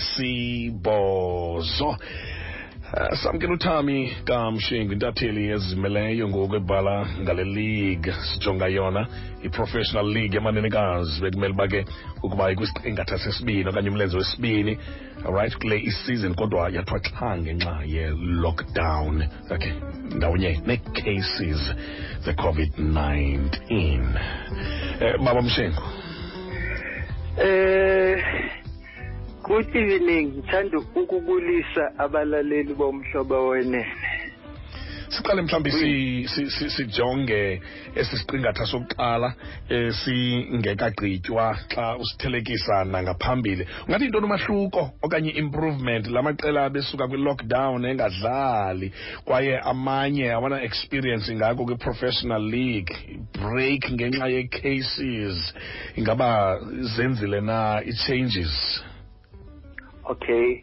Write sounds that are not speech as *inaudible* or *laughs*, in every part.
sibhozo. Uh, samkela uthami kamshingi intatheli ezimeleyo ngoku ebhala ngale league sijonga yona i-professional league emanenekazi bekumele uba ke ukuba ikwisiqingatha sesibini okanye umlenze wesibini right kule isizini kodwa yathiwa yathwaxha ngenxa ye-lockdown. Okay ndawonye nee-cases ze-covid-19 eh baba mshengu Eh Good evening ngithanda ukukulisa abalaleli bomhlobo wenene. Siqale mhlawumbi si- si- si- sijonge esi siqingatha sokuqala esingekagqitywa xa usithelekisa nangaphambili. Ungathi yintoni umahluko okanye improvement la maqela abesuka kwi-lockdown engadlali kwaye amanye awana experience ngako kwi-professional league break ngenxa ye-cases ingaba zenzile na i-changes okay.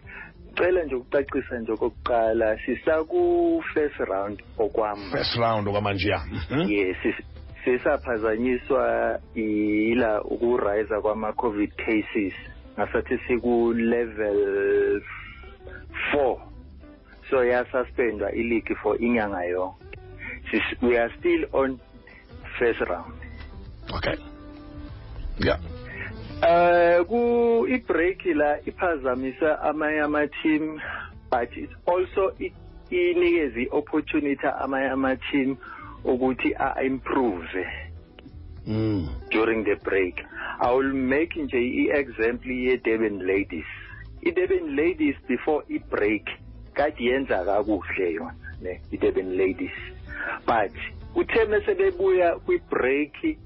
Cela nje ukucacisa nje okokuqala sisaku first round okwam. First round okwamanje ya. Mhm. yes sis- sisaphazanyiswa ila ukurayisa kwama covid cases ngasathi siku level 4 so yasuspendwa ileague for inyanga yonke. Sis- we are still on first round. Okay. Yeah. Eh ku i-break la iphazamisa amanye ama-team but it also i- inikeza i-opportunity amanye ama-team ukuthi a-improve mm. during the break. I will make nje i-example ye-durban ladies. I-durban ladies before i-break kade yenza kakuhle yona ne i-durban ladies. But uthe mesebebuya kwi-break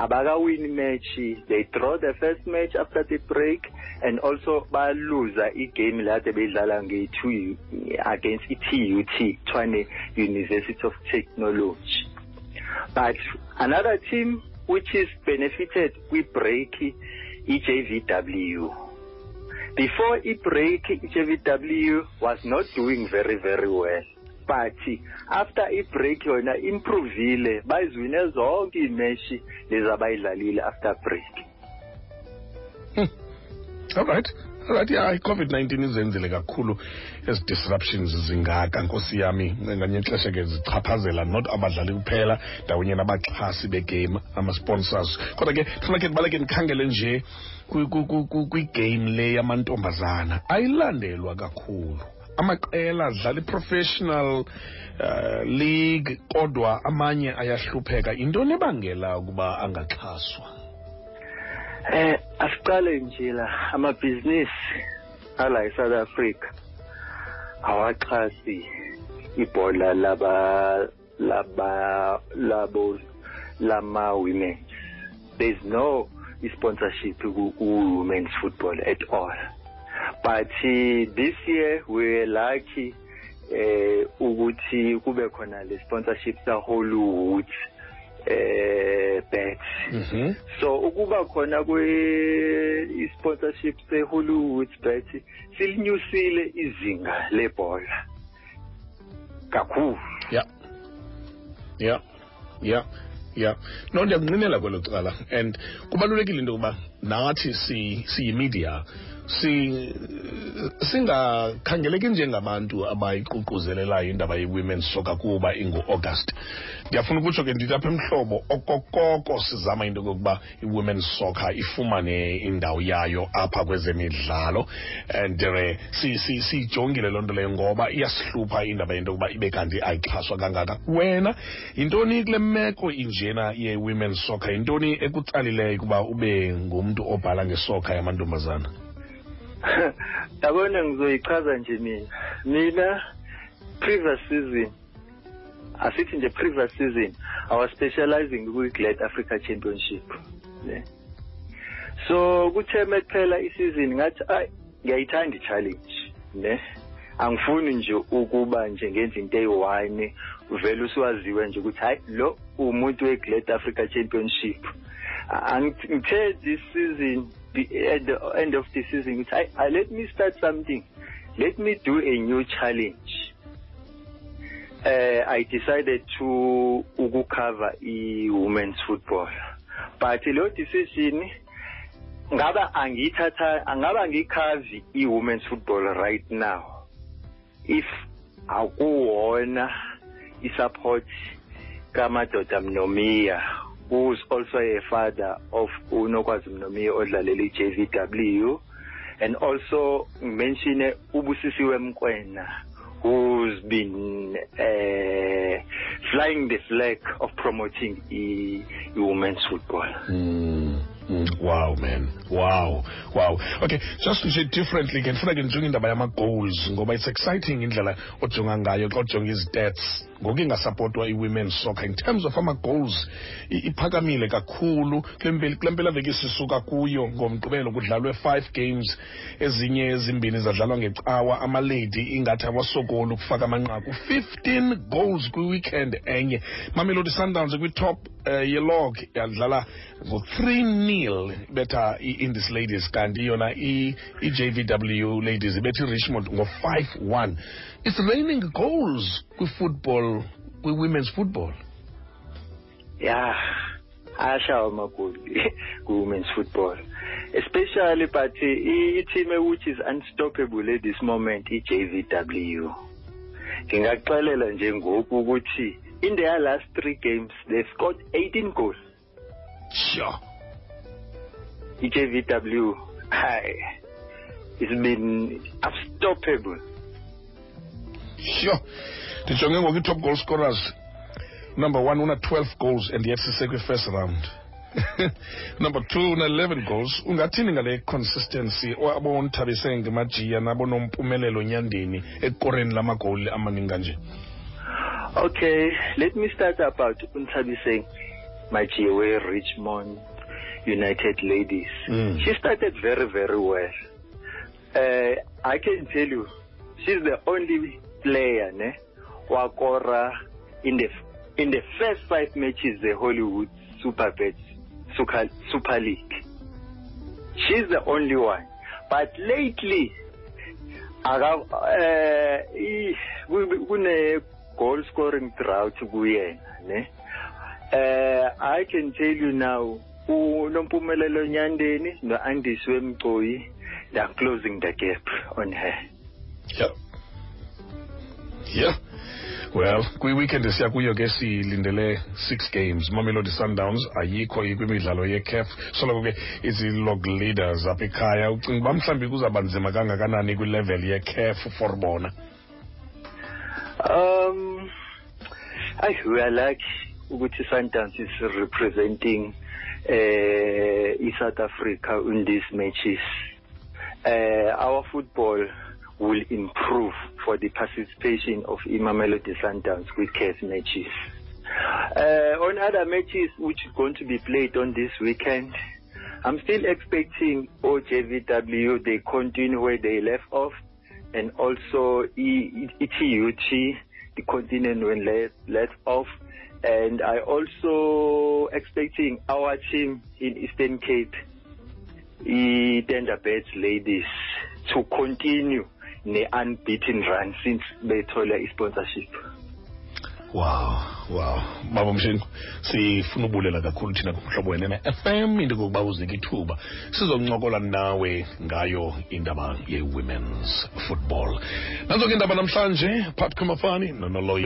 abakawini match they draw the first match after the break and also baluza igame lade beyidlala nge-two against i-tut tshwane university of technology. But another team which is benefited kwi-break i-jvw before i-break i-jvw was not doing very very well but after i-break yona improvile bayizwine zonke iimeshi lezi abayidlalile after break. All right. Alright ya i-covid-19 izenzile kakhulu ezi disruptions zingaka nkosi yami. Nganye ixesha ke zichaphazela not abadlali kuphela ndawonye nabaxhasi begame ama-sponsors. Kodwa ke ndifuna ke ndibaleke ndikhangele nje kwi- kwi- kwi- kwi- kwigame le yamantombazana. Ayilandelwa kakhulu amaqela adlala i-professional uh, league kodwa amanye ayahlupheka. Yintoni ebangela ukuba angaxhaswa? Eh asiqale nje la amabhizinisi ala eSouth Africa awaxhasi ibhola laba laba labo lama women there's no sponsorship ku women's football at all. But uh, this year we're lucky eh ukuthi kube khona le sponsorship sa Hollywood eh bet mhm so ukuba khona kwe sponsorship se Hollywood bet silinyusile izinga lebhola. Kakhulu. Ya ya ya ya no ndiyakunqinela kwelo cala. And kubalulekile into yokuba nathi si siyimedia si singakhangeleki njengabantu abayiququzelelayo indaba ye-women's soccer kuba ingu-august. Ndiyafuna ukutsho ke ndithi apha emhlobo okokoko sizama into yokokuba i-women's soccer ifumane indawo yayo apha kwezemidlalo. And si- siyijongile loo nto leyo ngoba iyasihlupha indaba yento yokuba ibe kanti ayixhaswa kangaka. Wena yintoni kule meko injena ye-women's soccer? Yintoni ekutsalileyo ukuba ube ngumntu obhala ngesoccer yamantombazana? *laughs* yabona ngizoyichaza nje mina. Mina previous season asithi nje previous season i was specializing kwi-glad africa championship. Ne? So kuthe mekuphela isizini ngathi ayi ngiyayithanda i-challenge. Ne? Angifuni nje ukuba nje ngenza into eyi-one vele usiwaziwe nje ukuthi hayi lo umuntu we-glad africa championship. Angi- ngithe this season the- at the end of the season. Ukuthi hayi ah, let me start something. Let me do a new challenge. Uh, I decided to ukucover i-women's football. But leyo decision ngaba angiyithatha angaba ngikhavi i-women's football right now. If akuwona i-support kamadoda mnomiya who's also a father of unokwazi mnomiya odlalela i-jvw and also mention ubusisiwe mkwena who's been uh, flying the flag of promoting i-women's football. Mm, mm, wow man. Wow. Wow. Okay just to say differently ke ndifuna ke ndijonge indaba yama-goals it's exciting indlela ojonga ngayo xa ujonga izitstats ngoku ingasapotwa i-women's soccer. In terms of ama-goals i- iphakamile kakhulu. Kule mpela- kule mpelaveki sisuka kuyo ngomgqibelo kudlalwe five games. Ezinye ezimbini zadlalwa ngecawa. Amalady ingathi awasokoli ukufaka amanqaku. 15 goals kwi-weekend enye. Mamelodi sundowns kwi-top uh, yelog yadlala ngo-3 nil ibetha i-indis ladies kanti yona i- i-jvw ladies ibetha i-richmond ngo-5-1 it's raining goals kwi-football kwi-women's football. Yeah ashawa amagoli ku-women's football. Especially but i- i-team which is unstoppable at this moment i-jvw ngingakuxelela nje ngoku ukuthi in their last three games they've scored 18 goals. Sure i-jvw hi it's been unstoppable. Sure. Ndijonge ngoku i-top goal scorers number one una-12 goals and yet sisekwi-first round. *laughs* Number two una-11 goals. Ungathini ngale consistency? Abonthabise ngemajiya nabonompumelelo nyandeni ekoreni lamagoli amaningi kanje. Okay, let me start about Unthabiseng Majiwe Richmond United Ladies. Mm. She started very, very well. Uh, I can tell you, she's the only player, ne, wakora in the in the first five matches the Hollywood Super Super, Super League. She's the only one. But lately, ku- kune goal scoring drought kuyena ne eh i can tell you now unompumelelo nyandeni no-andiswe mcoyi they're closing the gap on her. Yeah yeah well kwi-weekend esiya kuyo ke silindele six games. Mamelodi sundowns ayikho kwimidlalo yecaf. Soloko ke izilog leaders apha ekhaya ucinga uba mhlawumbi kuzawuba nzima kangakanani kwilevel yecaf for bona? Um ay we are lucky ukuthi Sundowns is representing uh, South Africa in these matches uh, our football will improve for the participation of Imamelodi Sundowns with CAF matches. Uh, on other matches which is going to be played on this weekend, I'm still expecting OJVW, they continue where they left off, and also ETUT, the continent when let, let off. And I also expecting our team in Eastern Cape, the Tenderbeds ladies, to continue the unbeaten run since bethola i-sponsorship. wow wow. Baba mshini sifuna ubulela kakhulu thina kumhlobo wenene fm into kokuba uzike ithuba sizoncokola nawe ngayo indaba ye-women's football. Nazo ke indaba namhlanje pat kamafani nonoloyi